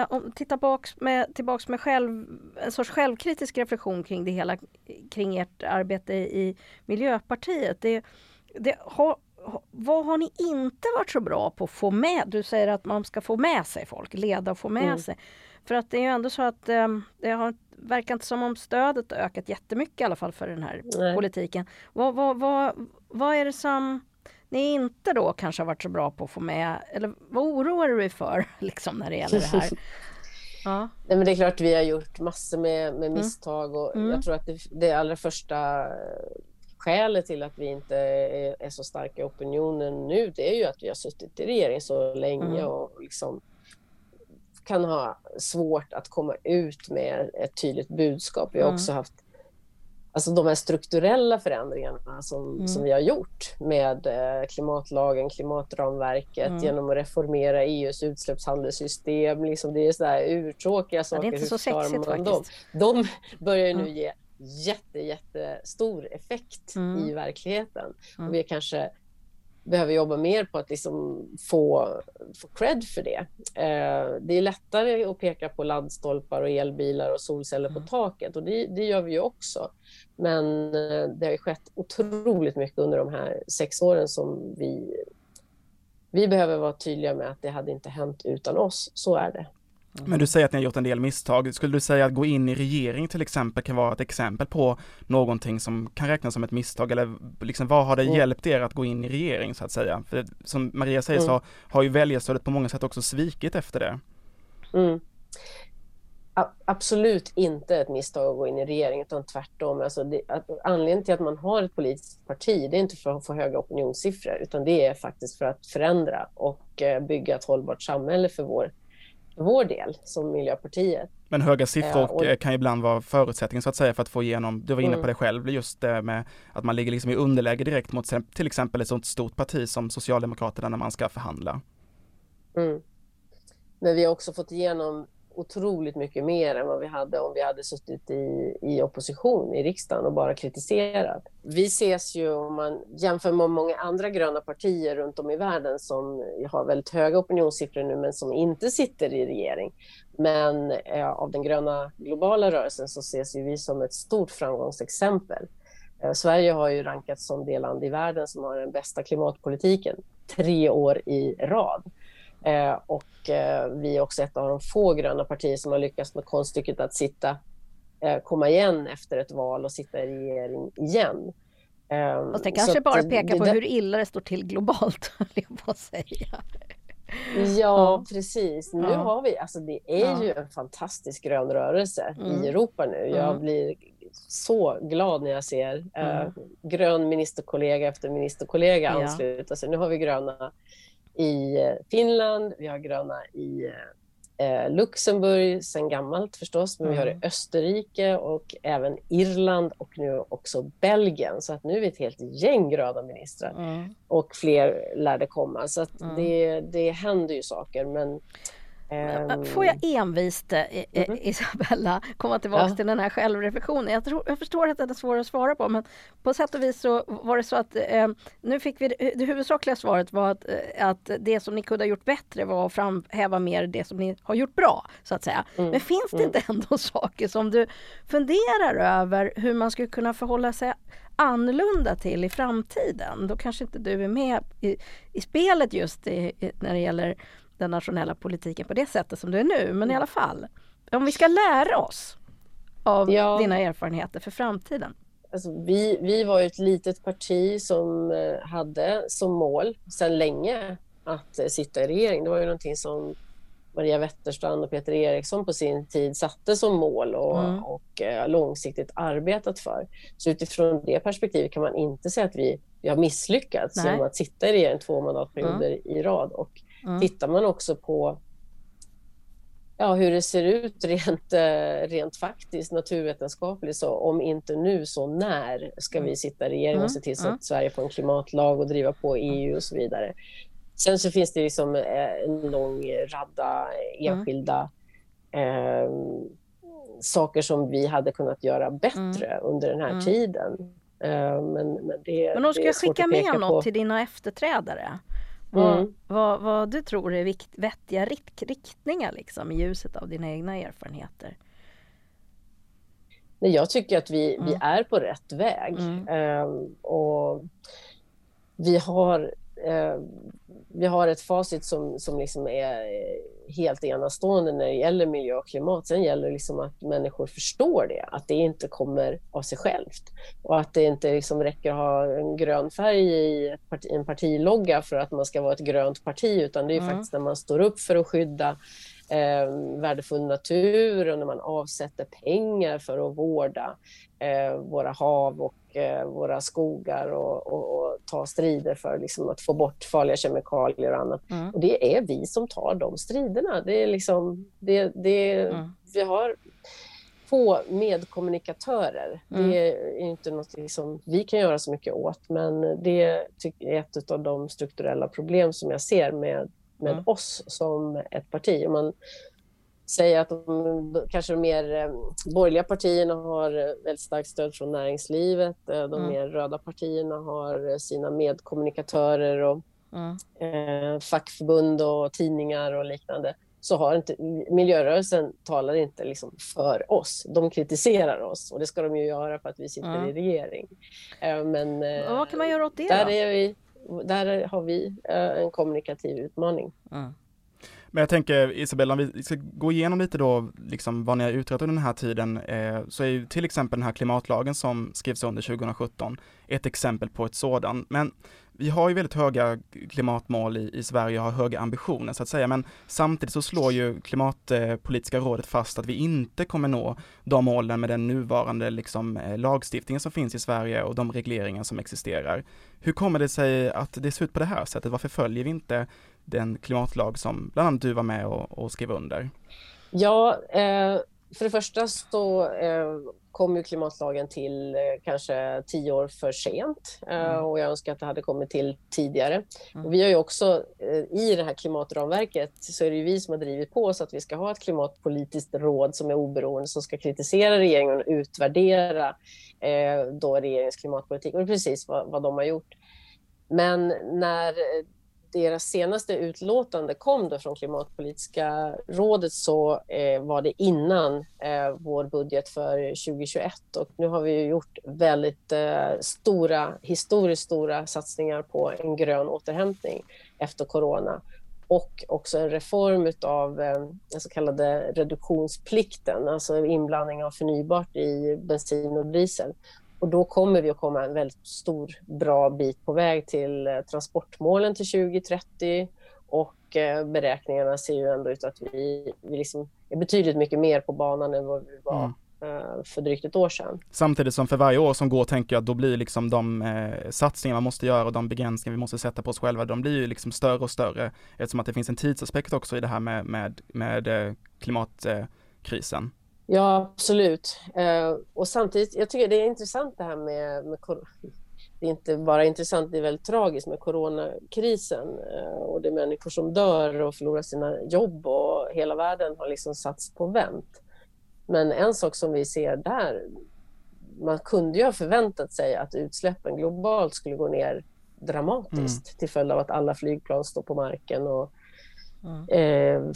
om, titta baks med, tillbaks med själv, en sorts självkritisk reflektion kring det hela, kring ert arbete i Miljöpartiet. Det, det har, vad har ni inte varit så bra på att få med? Du säger att man ska få med sig folk, leda och få med mm. sig. För att det är ju ändå så att eh, det har, verkar inte som om stödet har ökat jättemycket i alla fall för den här Nej. politiken. Vad, vad, vad, vad är det som ni inte då kanske har varit så bra på att få med? Eller vad oroar du dig för liksom när det gäller det här? Ja. Nej, men det är klart vi har gjort massor med, med mm. misstag och mm. jag tror att det, det allra första skälet till att vi inte är, är, så starka i opinionen nu det är ju att vi har suttit i regering så länge mm. och liksom kan ha svårt att komma ut med ett tydligt budskap. Vi har mm. också haft alltså de här strukturella förändringarna som, mm. som vi har gjort med eh, klimatlagen, klimatramverket, mm. genom att reformera EUs utsläppshandelssystem. Liksom det är sådär urtråkiga saker. Ja, det är inte så sexigt faktiskt. De, de börjar nu ge jätte, jättestor effekt mm. i verkligheten. Mm. Och vi kanske behöver jobba mer på att liksom få, få cred för det. Eh, det är lättare att peka på laddstolpar och elbilar och solceller mm. på taket och det, det, gör vi ju också. Men eh, det har skett otroligt mycket under de här sex åren som vi vi behöver vara tydliga med att det hade inte hänt utan oss. Så är det. Men du säger att ni har gjort en del misstag. Skulle du säga att gå in i regering till exempel kan vara ett exempel på någonting som kan räknas som ett misstag? Eller liksom, vad har det mm. hjälpt er att gå in i regering så att säga? För som Maria säger mm. så har ju väljarstödet på många sätt också svikit efter det. Mm. Absolut inte ett misstag att gå in i regering utan tvärtom. Alltså det, att, anledningen till att man har ett politiskt parti det är inte för att få höga opinionssiffror utan det är faktiskt för att förändra och eh, bygga ett hållbart samhälle för vår vår del som Miljöpartiet. Men höga siffror och, eh, kan ibland vara förutsättningen så att säga för att få igenom, du var inne mm. på det själv, just det med att man ligger liksom i underläge direkt mot till exempel ett sådant stort parti som Socialdemokraterna när man ska förhandla. Mm. Men vi har också fått igenom otroligt mycket mer än vad vi hade om vi hade suttit i, i opposition i riksdagen och bara kritiserat. Vi ses ju, om man jämför med många andra gröna partier runt om i världen som har väldigt höga opinionssiffror nu men som inte sitter i regering. Men eh, av den gröna globala rörelsen så ses ju vi som ett stort framgångsexempel. Eh, Sverige har ju rankats som det land i världen som har den bästa klimatpolitiken tre år i rad. Eh, och eh, vi är också ett av de få gröna partier som har lyckats med konststycket att sitta, eh, komma igen efter ett val och sitta i regering igen. Ehm, Fast det kanske bara pekar på det, hur illa det står till globalt, jag på säga. Ja, ja, precis. Nu ja. har vi, alltså det är ja. ju en fantastisk grön rörelse mm. i Europa nu. Jag mm. blir så glad när jag ser mm. eh, grön ministerkollega efter ministerkollega ansluta sig. Nu har vi gröna i eh, Finland, vi har gröna i eh, Luxemburg sen gammalt förstås, men mm. vi har i mm. Österrike och även Irland och nu också Belgien. Så att nu är vi ett helt gäng gröna ministrar mm. och fler lär det komma. Så att mm. det, det händer ju saker. Men får jag envist, mm -hmm. Isabella, komma tillbaka ja. till den här självreflektionen? Jag, tror, jag förstår att det är svårt att svara på men på sätt och vis så var det så att eh, nu fick vi det, det huvudsakliga svaret var att, eh, att det som ni kunde ha gjort bättre var att framhäva mer det som ni har gjort bra så att säga. Mm. Men finns det mm. inte ändå saker som du funderar över hur man skulle kunna förhålla sig annorlunda till i framtiden? Då kanske inte du är med i, i spelet just i, i, när det gäller den nationella politiken på det sättet som du är nu, men i alla fall. Om vi ska lära oss av ja. dina erfarenheter för framtiden. Alltså, vi, vi var ett litet parti som eh, hade som mål sedan länge att eh, sitta i regering. Det var ju någonting som Maria Wetterstrand och Peter Eriksson på sin tid satte som mål och, mm. och eh, långsiktigt arbetat för. Så utifrån det perspektivet kan man inte säga att vi, vi har misslyckats Nej. genom att sitta i regering två mandatperioder mm. i rad. Och Mm. Tittar man också på ja, hur det ser ut rent, eh, rent faktiskt naturvetenskapligt, så om inte nu så när ska vi sitta i regering och se till så att. Sverige får en klimatlag och driva på EU och så vidare. Sen så finns det liksom eh, en lång radda enskilda eh, saker som vi hade kunnat göra bättre mm. under den här mm. tiden. Eh, men, men, det, men de ska jag skicka med något på. till dina efterträdare? Vad, mm. vad, vad, du tror är vikt, vettiga rikt, riktningar liksom, i ljuset av dina egna erfarenheter? Jag tycker att vi, mm. vi är på rätt väg. Mm. Um, och vi har, uh, vi har ett facit som, som liksom är helt enastående när det gäller miljö och klimat. Sen gäller det liksom att människor förstår det, att det inte kommer av sig självt. Och att det inte liksom räcker att ha en grön färg i parti, en partilogga för att man ska vara ett grönt parti, utan det är mm. faktiskt när man står upp för att skydda eh, värdefull natur och när man avsätter pengar för att vårda eh, våra hav och eh, våra skogar och, och, och, ta strider för liksom, att få bort farliga kemikalier och annat. Mm. Och det är vi som tar de striderna. Det är liksom, det, det, mm. Vi har få medkommunikatörer. Mm. Det är inte något som vi kan göra så mycket åt, men det är ett av de strukturella problem som jag ser med med mm. oss som ett parti. Man säger att de, kanske de mer eh, borgerliga partierna har väldigt starkt stöd från näringslivet. Eh, de mm. mer röda partierna har sina medkommunikatörer och mm. eh, fackförbund och tidningar och liknande så har inte, miljörörelsen talar inte liksom för oss. De kritiserar oss och det ska de ju göra för att vi sitter mm. i regering. Eh, men, vad kan man göra åt det där vi, där har vi eh, en kommunikativ utmaning. Mm. Men jag tänker Isabella, om vi ska gå igenom lite då, liksom vad ni har utrett under den här tiden, eh, så är ju till exempel den här klimatlagen som skrevs under 2017 ett exempel på ett sådant. Men vi har ju väldigt höga klimatmål i, i Sverige och har höga ambitioner så att säga, men samtidigt så slår ju klimatpolitiska rådet fast att vi inte kommer nå de målen med den nuvarande liksom, eh, lagstiftningen som finns i Sverige och de regleringar som existerar. Hur kommer det sig att det ser ut på det här sättet? Varför följer vi inte den klimatlag som bland annat du var med och, och skrev under? Ja, eh, för det första så eh, kom ju klimatlagen till eh, kanske tio år för sent eh, mm. och jag önskar att det hade kommit till tidigare. Mm. Och vi har ju också eh, i det här klimatramverket så är det ju vi som har drivit på så att vi ska ha ett klimatpolitiskt råd som är oberoende som ska kritisera regeringen och utvärdera då regeringens klimatpolitik och det är precis vad, vad de har gjort. Men när deras senaste utlåtande kom då från Klimatpolitiska rådet så eh, var det innan eh, vår budget för 2021 och nu har vi gjort väldigt eh, stora, historiskt stora satsningar på en grön återhämtning efter corona och också en reform av eh, den så kallade reduktionsplikten, alltså inblandning av förnybart i bensin och diesel. Och då kommer vi att komma en väldigt stor, bra bit på väg till eh, transportmålen till 2030 och eh, beräkningarna ser ju ändå ut att vi, vi liksom är betydligt mycket mer på banan än vad vi var mm eh, för drygt ett år sedan. Samtidigt som för varje år som går tänker jag att då blir liksom de eh, satsningar man måste göra och de begränsningar vi måste sätta på oss själva, de blir ju liksom större och större eftersom att det finns en tidsaspekt också i det här med, med, med eh, klimatkrisen. Ja, absolut. Eh, och samtidigt, jag tycker det är intressant det här med, med det är inte bara intressant, det är väldigt tragiskt med coronakrisen eh, och det är människor som dör och förlorar sina jobb och hela världen har liksom satts på vänt. Men en sak som vi ser där, man kunde ju ha förväntat sig att utsläppen globalt skulle gå ner dramatiskt mm. till följd av att alla flygplan står på marken och mm. eh,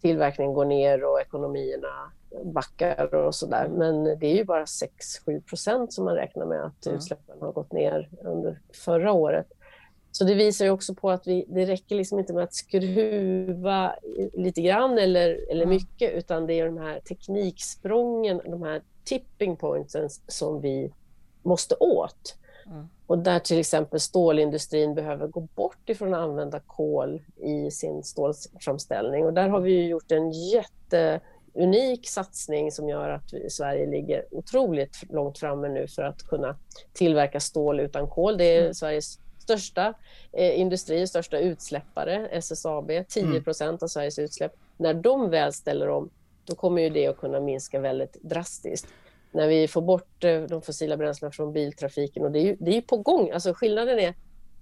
tillverkningen går ner och ekonomierna backar och sådär. Mm. Men det är ju bara 6-7 procent som man räknar med att mm. utsläppen har gått ner under förra året. Så det visar ju också på att vi, det räcker liksom inte med att skruva lite grann eller, eller mm. mycket utan det är de här tekniksprången, de här tipping pointsen som vi måste åt. Mm. Och där till exempel stålindustrin behöver gå bort ifrån att använda kol i sin stålframställning. Och där har vi gjort en jätteunik satsning som gör att vi i Sverige ligger otroligt långt framme nu för att kunna tillverka stål utan kol. Det är mm. Sveriges största eh, industri, största utsläppare, SSAB, 10 procent mm. av Sveriges utsläpp. När de väl ställer om, då kommer ju det att kunna minska väldigt drastiskt när vi får bort eh, de fossila bränslena från biltrafiken. Och det är ju, det är på gång. Alltså skillnaden är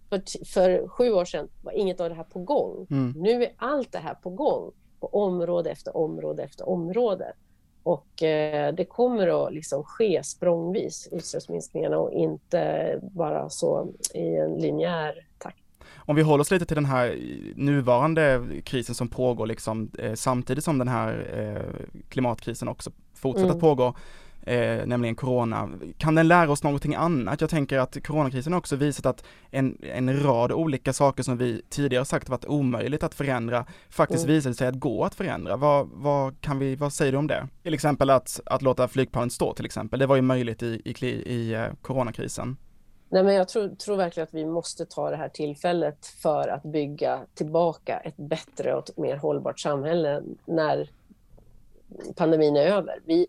för, för sju år sedan var inget av det här på gång. Mm. Nu är allt det här på gång på område efter område efter område. Och eh, det kommer att liksom ske språngvis, utsläppsminskningarna och inte bara så i en linjär takt. Om vi håller oss lite till den här nuvarande krisen som pågår liksom, eh, samtidigt som den här eh, klimatkrisen också fortsätter mm. att pågå eh, nämligen corona. Kan den lära oss någonting annat? Jag tänker att coronakrisen har också visat att en, en rad olika saker som vi tidigare sagt varit omöjligt att förändra faktiskt mm. visade sig att gå att förändra. Vad, vad, kan vi, vad säger du om det? Till exempel att, att låta flygplan stå till exempel. Det var ju möjligt i, i, i, i eh, coronakrisen. Nej, men jag tror, tror, verkligen att vi måste ta det här tillfället för att bygga tillbaka ett bättre och ett mer hållbart samhälle när pandemin är över. Vi,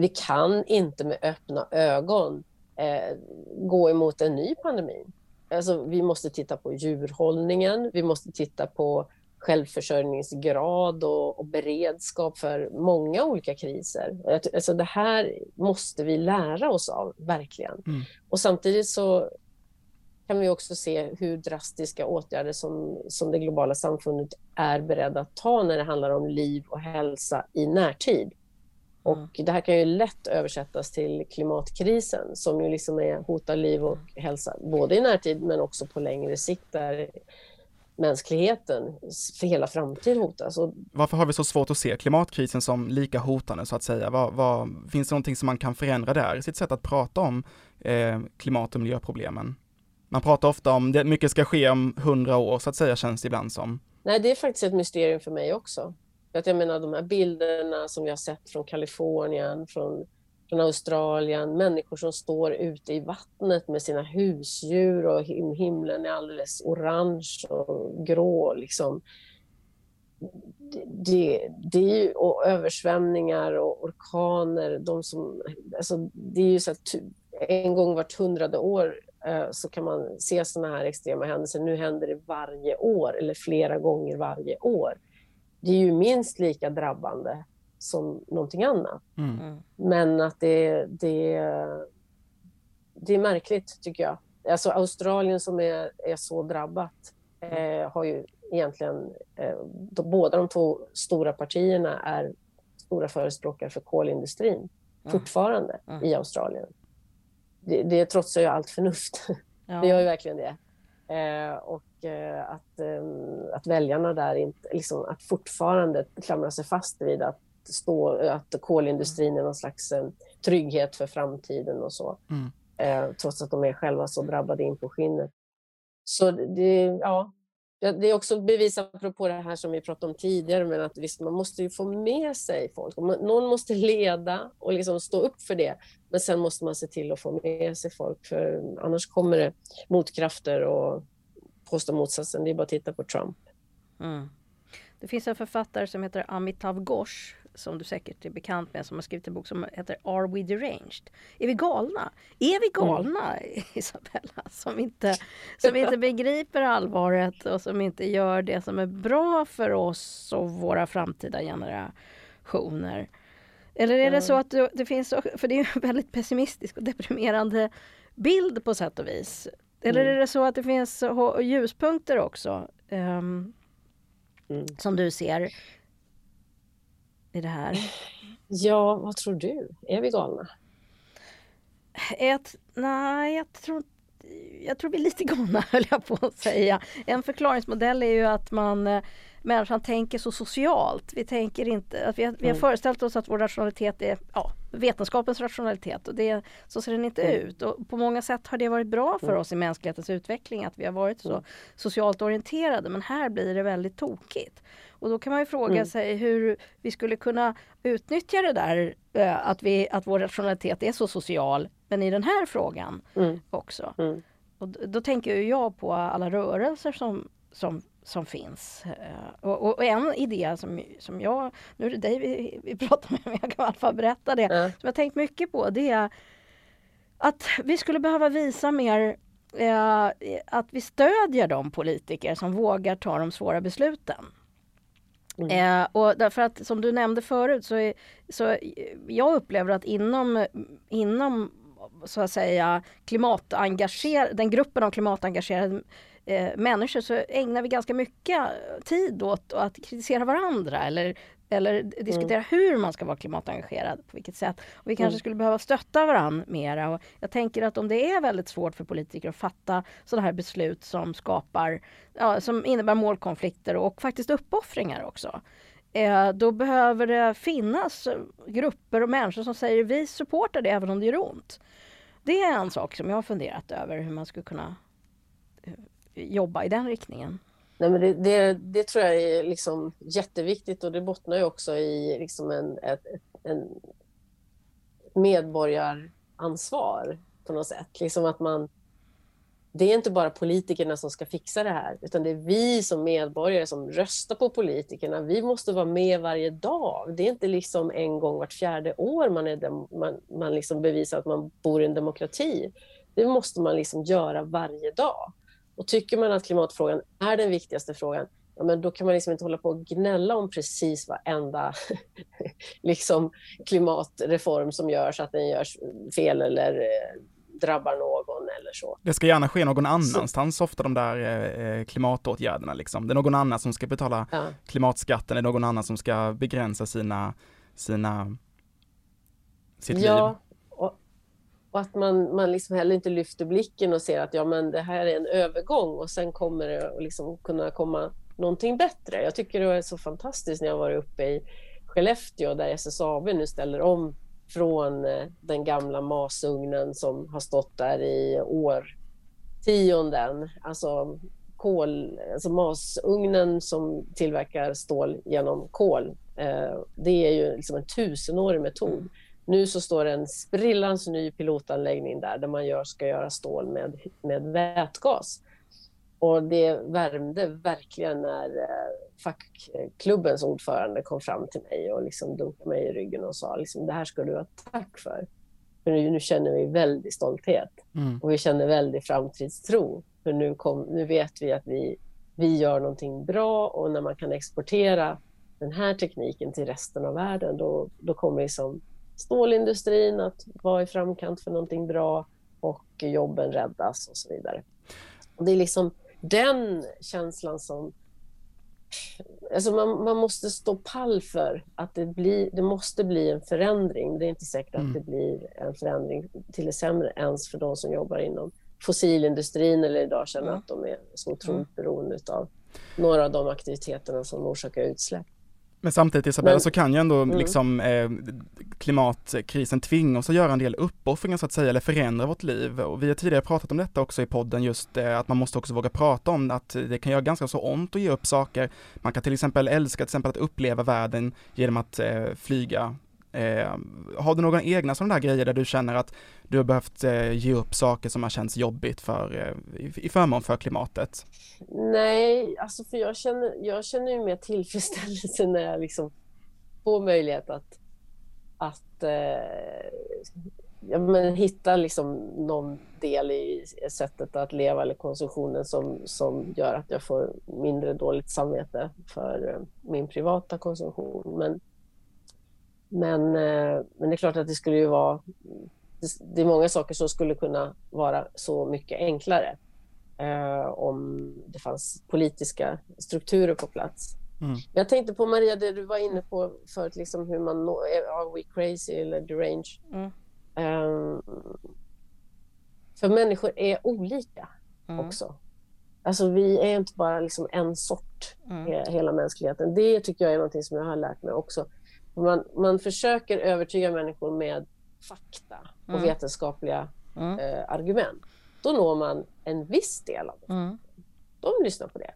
vi kan inte med öppna ögon eh, gå emot en ny pandemi. Alltså, vi måste titta på djurhållningen, vi måste titta på självförsörjningsgrad och, och beredskap för många olika kriser. Alltså, det här måste vi lära oss av, verkligen. Mm. Och samtidigt så kan vi också se hur drastiska åtgärder som, som det globala samfundet är beredda att ta när det handlar om liv och hälsa i närtid. Och mm. det här kan ju lätt översättas till klimatkrisen som ju liksom är, hotar liv och hälsa, både i närtid men också på längre sikt där mänskligheten för hela framtid hotas. Och... Varför har vi så svårt att se klimatkrisen som lika hotande så att säga? Vad, vad, finns det någonting som man kan förändra där i sitt sätt att prata om eh, klimat och miljöproblemen? Man pratar ofta om det mycket ska ske om hundra år så att säga känns det ibland som. Nej, det är faktiskt ett mysterium för mig också. Att jag menar de här bilderna som vi har sett från Kalifornien, från, från Australien, människor som står ute i vattnet med sina husdjur och himlen är alldeles orange och grå. Liksom. Det, det, det är ju, och översvämningar och orkaner. De som, alltså, det är ju så att en gång vart hundrade år eh, så kan man se sådana här extrema händelser. Nu händer det varje år eller flera gånger varje år det är ju minst lika drabbande som någonting annat. Mm. mm. Men att det, det, det är märkligt tycker jag. Alltså Australien som är, är så drabbat eh, har ju egentligen, eh, de, båda de två stora partierna är stora förespråkare för kolindustrin mm. fortfarande mm. i Australien. Det, det trotsar ju allt förnuft. Ja. Det gör ju verkligen det. Eh, och eh, att, eh, att väljarna där inte, liksom, att fortfarande klamra sig fast vid att, stå, att kolindustrin är någon slags trygghet för framtiden och så. Mm. trots att de är själva så drabbade in på skinnet. Så det, ja, det är också bevis apropå det här som vi pratade om tidigare, men att visst, man måste ju få med sig folk. Någon måste leda och liksom stå upp för det. Men sen måste man se till att få med sig folk, för annars kommer det motkrafter och påstå motsatsen. Det är bara att titta på Trump. Mm. Det finns en författare som heter Amitav Ghosh som du säkert är bekant med som har skrivit en bok som heter Are We Deranged? Är vi galna? Är vi galna, mm. Isabella? Som inte, som inte begriper allvaret och som inte gör det som är bra för oss och våra framtida generationer. Eller är det så att det finns, för det är en väldigt pessimistisk och deprimerande bild på sätt och vis. Eller mm. är det så att det finns ljuspunkter också? Um, mm. Som du ser? i det här? Ja, vad tror du? Är vi galna? Ett, nej, jag tror, jag tror vi är lite galna höll jag på att säga. En förklaringsmodell är ju att man eh, människan tänker så socialt. Vi tänker inte, att vi, har, vi har föreställt oss att vår rationalitet är ja, vetenskapens rationalitet och det, så ser den inte mm. ut. Och på många sätt har det varit bra för mm. oss i mänsklighetens utveckling att vi har varit så mm. socialt orienterade men här blir det väldigt tokigt. Och då kan man ju fråga mm. sig hur vi skulle kunna utnyttja det där äh, att, vi, att vår rationalitet är så social men i den här frågan också. Och då, då tänker jag på alla rörelser som, som som finns. Eh, och, och, en idé som, som jag, nu är det dig vi, vi pratar med, men jag kan i alla fall berätta det, mm. som jag tänkt mycket på, det är att vi skulle behöva visa mer eh, att vi stödjer de politiker som vågar ta de svåra besluten. Mm. Eh, och därför att som du nämnde förut så, är, så jag upplever att inom, inom så att säga klimatengagerade, den gruppen av klimatengagerade eh, människor så ägnar vi ganska mycket tid åt att kritisera varandra eller, eller diskutera mm. hur man ska vara klimatengagerad, på vilket sätt. Och vi kanske mm. skulle behöva stötta varandra mera. Och jag tänker att om det är väldigt svårt för politiker att fatta sådana här beslut som skapar, ja, som innebär målkonflikter och faktiskt uppoffringar också. Eh, då behöver det finnas grupper och människor som säger vi supportar det även om det gör ont. Det är en sak som jag har funderat över hur man skulle kunna eh, jobba i den riktningen. Nej, men det, det, det, tror jag är liksom jätteviktigt och det bottnar ju också i liksom en, ett, en medborgaransvar på något sätt. Liksom att man, det är inte bara politikerna som ska fixa det här, utan det är vi som medborgare som röstar på politikerna. Vi måste vara med varje dag. Det är inte liksom en gång vart fjärde år man, är dem, man, man liksom bevisar att man bor i en demokrati. Det måste man liksom göra varje dag. Och tycker man att klimatfrågan är den viktigaste frågan, ja, men då kan man liksom inte hålla på och gnälla om precis varenda liksom, klimatreform som görs, att den görs fel eller eh, drabbar någon eller så. Det ska gärna ske någon annanstans så. ofta de där eh, klimatåtgärderna liksom. Det är någon annan som ska betala ja. klimatskatten, det är någon annan som ska begränsa sina, sina sitt ja. liv. Och att man, man liksom heller inte lyfter blicken och ser att ja, men det här är en övergång och sen kommer det att liksom kunna komma någonting bättre. Jag tycker det är så fantastiskt när jag varit uppe i Skellefteå där SSAB nu ställer om från eh, den gamla masugnen som har stått där i årtionden. Alltså, kol, alltså masugnen som tillverkar stål genom kol. Eh, det är ju liksom en tusenårig metod. Nu så står en sprillans ny pilotanläggning där, där man gör, ska göra stål med, med vätgas. Och det värmde verkligen när eh, fackklubbens ordförande kom fram till mig och liksom dunkade mig i ryggen och sa liksom, det här ska du ha tack för. För nu, nu känner vi väldig stolthet mm. och vi känner väldig framtidstro. För nu, kom, nu vet vi att vi, vi gör någonting bra och när man kan exportera den här tekniken till resten av världen, då, då kommer liksom stålindustrin att vara i framkant för någonting bra och jobben räddas och så vidare. Det är liksom den känslan som... Alltså man, man måste stå pall för att det, blir, det måste bli en förändring. Det är inte säkert mm. att det blir en förändring till det sämre ens för de som jobbar inom fossilindustrin eller idag känner mm. att de är så otroligt mm. beroende av några av de aktiviteterna som orsakar utsläpp. Men samtidigt Isabella men, så kan ju ändå mm. liksom eh, klimatkrisen tvinga oss att göra en del uppoffringar så att säga, eller förändra vårt liv. Och vi har tidigare pratat om detta också i podden, just eh, att man måste också våga prata om att det kan göra ganska så ont att ge upp saker. Man kan till exempel älska till exempel att uppleva världen genom att eh, flyga Eh, har du några egna sådana där grejer där du känner att du har behövt eh, ge upp saker som har känts jobbigt för, eh, i, i förmån för klimatet? Nej, alltså för jag känner, jag känner ju mer tillfredsställelse när jag liksom får möjlighet att, att eh, ja, men hitta liksom någon del i sättet att leva eller konsumtionen som, som gör att jag får mindre dåligt samvete för eh, min privata konsumtion. Men men, eh, men det är klart att det skulle ju vara... Det är många saker som skulle kunna vara så mycket enklare eh, om det fanns politiska strukturer på plats. Mm. Jag tänkte på Maria, det du var inne på förut, liksom hur man når, are we crazy eller deranged? Mm. Um, för människor är olika mm. också. Alltså vi är inte bara liksom en sort, mm. hela mänskligheten. Det tycker jag är något som jag har lärt mig också. Man, man försöker övertyga människor med fakta och mm. vetenskapliga mm. eh, argument. Då når man en viss del av det. Mm. De lyssnar på det.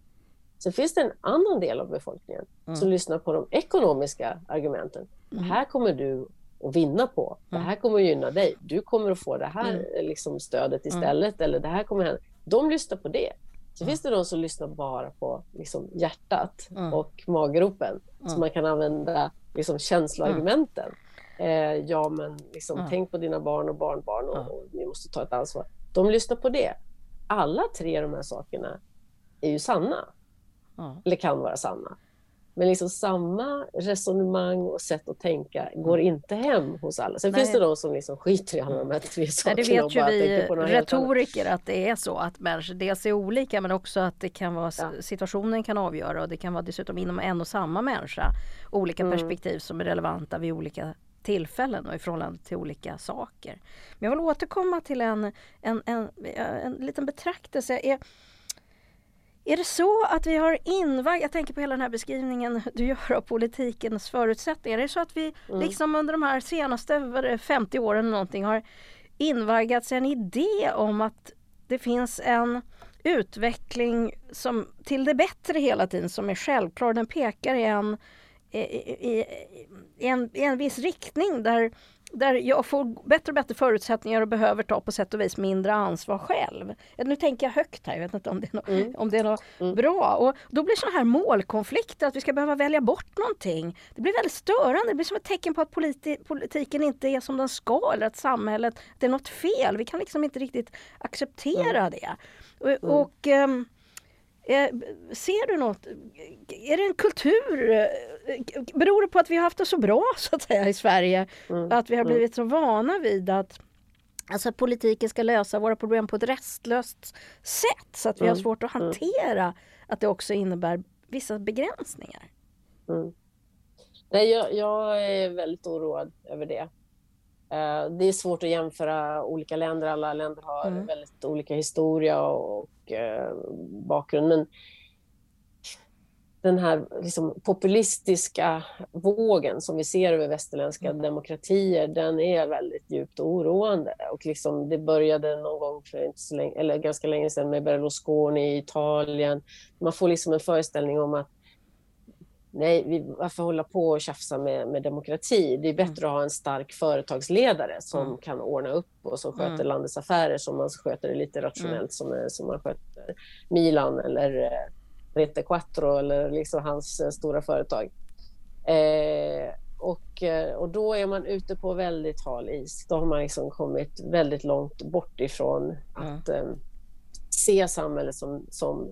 Sen finns det en annan del av befolkningen mm. som lyssnar på de ekonomiska argumenten. Det mm. här kommer du att vinna på. Det här kommer att gynna dig. Du kommer att få det här liksom, stödet istället. Eller det här kommer att De lyssnar på det. Så mm. finns det de som lyssnar bara på liksom, hjärtat mm. och maggropen. Mm. Så man kan använda liksom, känsloargumenten. Eh, ja, men liksom, tänk på dina barn och barnbarn och, och ni måste ta ett ansvar. De lyssnar på det. Alla tre de här sakerna är ju sanna. Eller kan vara sanna. Men liksom samma resonemang och sätt att tänka går mm. inte hem hos alla. Sen Nej. finns det de som liksom skiter i alla de här tre sakerna. Nej, det vet ju vi retoriker att det är så att människor dels är olika men också att det kan vara ja. situationen kan avgöra och det kan vara dessutom inom en och samma människa olika mm. perspektiv som är relevanta vid olika tillfällen och i förhållande till olika saker. Men jag vill återkomma till en, en, en, en liten betraktelse. Är, är det så att vi har invaggat, jag tänker på hela den här beskrivningen du gör av politikens förutsättningar. Är det så att vi mm. liksom under de här senaste 50 åren någonting har invaggats en idé om att det finns en utveckling som till det bättre hela tiden som är självklar. Den pekar i en, i, i, i en, i en viss riktning där där jag får bättre och bättre förutsättningar och behöver ta på sätt och vis mindre ansvar själv. Nu tänker jag högt här, jag vet inte om det är något, mm. om det är något mm. bra. Och då blir sådana här målkonflikter, att vi ska behöva välja bort någonting. Det blir väldigt störande, det blir som ett tecken på att politi politiken inte är som den ska eller att samhället, det är något fel. Vi kan liksom inte riktigt acceptera mm. det. Och, och um, Eh, ser du något? Är det en kultur? Beror det på att vi har haft det så bra så att säga i Sverige? Mm. Att vi har mm. blivit så vana vid att Alltså politiken ska lösa våra problem på ett restlöst sätt så att vi mm. har svårt att mm. hantera att det också innebär vissa begränsningar. Mm. Nej, jag, jag, är väldigt oroad över det. Uh, det är svårt att jämföra olika länder. Alla länder har mm. väldigt olika historia och eh, bakgrund. Men den här liksom, populistiska vågen som vi ser över västerländska mm. demokratier, den är väldigt djupt oroande. Och liksom, det började någon gång för inte så länge, eller ganska länge sedan med Berlusconi i Italien. Man får liksom en föreställning om att nej, vi, varför hålla på och tjafsa med, med demokrati? Det är bättre mm. att ha en stark företagsledare som mm. kan ordna upp och som sköter mm. landets affärer som man sköter det lite rationellt mm. som, som man sköter Milan eller eh, Rete Quattro eller liksom hans eh, stora företag. Eh, och, eh, och då är man ute på väldigt hal is. Då har man liksom kommit väldigt långt bort ifrån att eh, se samhället som, som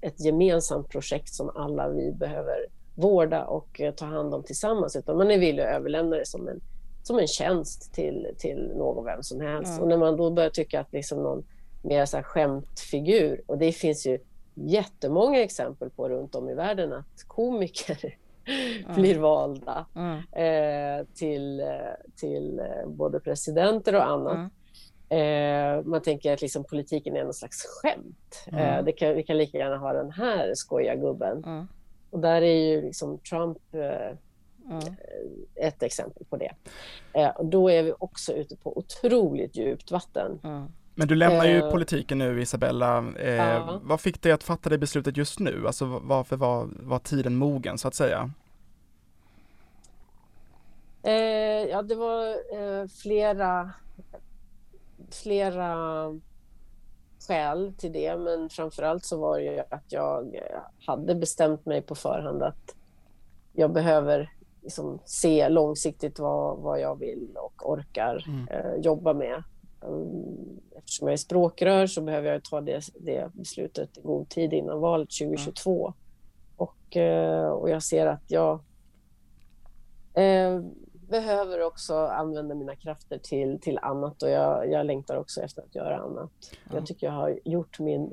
ett gemensamt projekt som alla vi behöver vårda och eh, ta hand om tillsammans utan man är villig att överlämna det som en, som en tjänst till, till någon vem som helst. Mm. Och när man då börjar tycka att liksom någon mer så här skämtfigur och det finns ju jättemånga exempel på runt om i världen att komiker mm. blir valda mm. eh, till, eh, till eh, både presidenter och annat. Mm. Eh, man tänker att liksom politiken är någon slags skämt. Eh, mm. det kan, vi kan lika gärna ha den här skoja gubben. Och där är ju liksom Trump eh, mm. ett exempel på det. Eh, och då är vi också ute på otroligt djupt vatten. Mm. Men du lämnar ju eh, politiken nu Isabella. Eh, ja. Vad fick dig att fatta det beslutet just nu? Alltså varför var, var tiden mogen så att säga? Eh, ja, det var eh, flera, flera skäl till det, men framförallt så var det ju att jag hade bestämt mig på förhand att jag behöver liksom se långsiktigt vad, vad jag vill och orkar mm. eh, jobba med. Um, eftersom jag är språkrör så behöver jag ta det, det beslutet i god tid innan valet 2022. Mm. Och, eh, och jag ser att jag eh, behöver också använda mina krafter till, till annat och jag, jag längtar också efter att göra annat. Ja. Jag tycker jag har gjort min,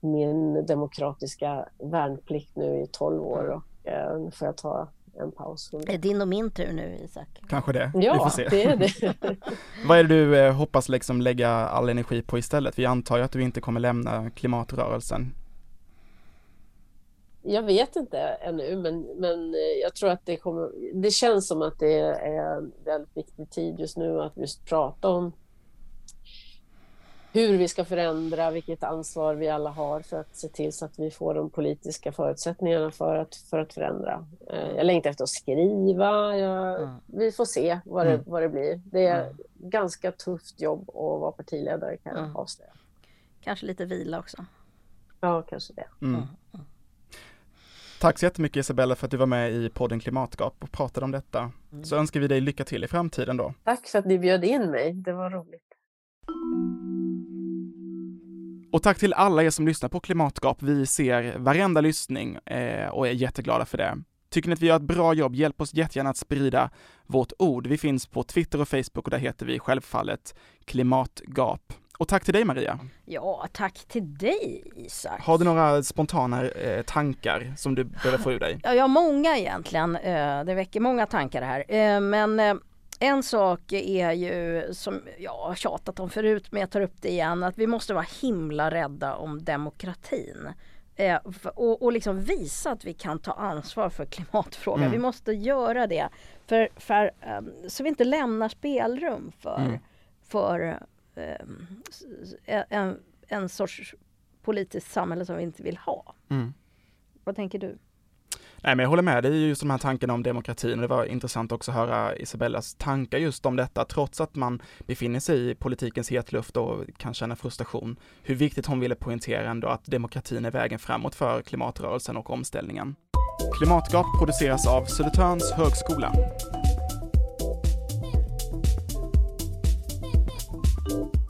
min demokratiska värnplikt nu i 12 år och eh, nu får jag ta en paus. Är det din och min tur nu Isak? Kanske det. Ja, Vi får se. det är det. Vad är det du eh, hoppas liksom lägga all energi på istället? Vi antar ju att du inte kommer lämna klimatrörelsen. Jag vet inte ännu, men, men eh, jag tror att det kommer... Det känns som att det är en väldigt viktig tid just nu att just prata om hur vi ska förändra, vilket ansvar vi alla har för att se till så att vi får de politiska förutsättningarna för att, för att förändra. Eh, Jag längtar efter att skriva. Jag, Mm. Vi får se vad det, Mm. vad det blir. Det är Mm. ganska tufft jobb att vara partiledare kan jag Mm. avslöja. Kanske lite vila också. Ja, kanske det. Mm. Tack så jättemycket Isabella för att du var med i podden Klimatgap och pratade om detta. Mm. Så önskar vi dig lycka till i framtiden då. Tack för att ni bjöd in mig. Det var roligt. Och tack till alla er som lyssnar på Klimatgap. Vi ser varenda lyssning eh, och är jätteglada för det. Tycker ni att vi gör ett bra jobb, hjälp oss jättegärna att sprida vårt ord. Vi finns på Twitter och Facebook och där heter vi självfallet Klimatgap. Och tack till dig Maria. Ja, tack till dig Isak. Har du några spontana eh, tankar som du behöver få ur dig? Ja, jag har många egentligen. Eh, Det väcker många tankar det här. Eh, Men eh, en sak är ju som jag har tjatat om förut men jag tar upp det igen att vi måste vara himla rädda om demokratin. Eh, Och, och liksom visa att vi kan ta ansvar för klimatfrågan. Mm. Vi måste göra det. För, för, så vi inte lämnar spelrum för, Mm. för en, en sorts politiskt samhälle som vi inte vill ha. Mm. Vad tänker du? Nej, men jag håller med dig just de här tankarna om demokratin det var intressant också att höra Isabellas tankar just om detta, trots att man befinner sig i politikens hetluft och kan känna frustration. Hur viktigt hon ville poängtera ändå att demokratin är vägen framåt för klimatrörelsen och omställningen. Klimatgap produceras av Södertörns högskola. you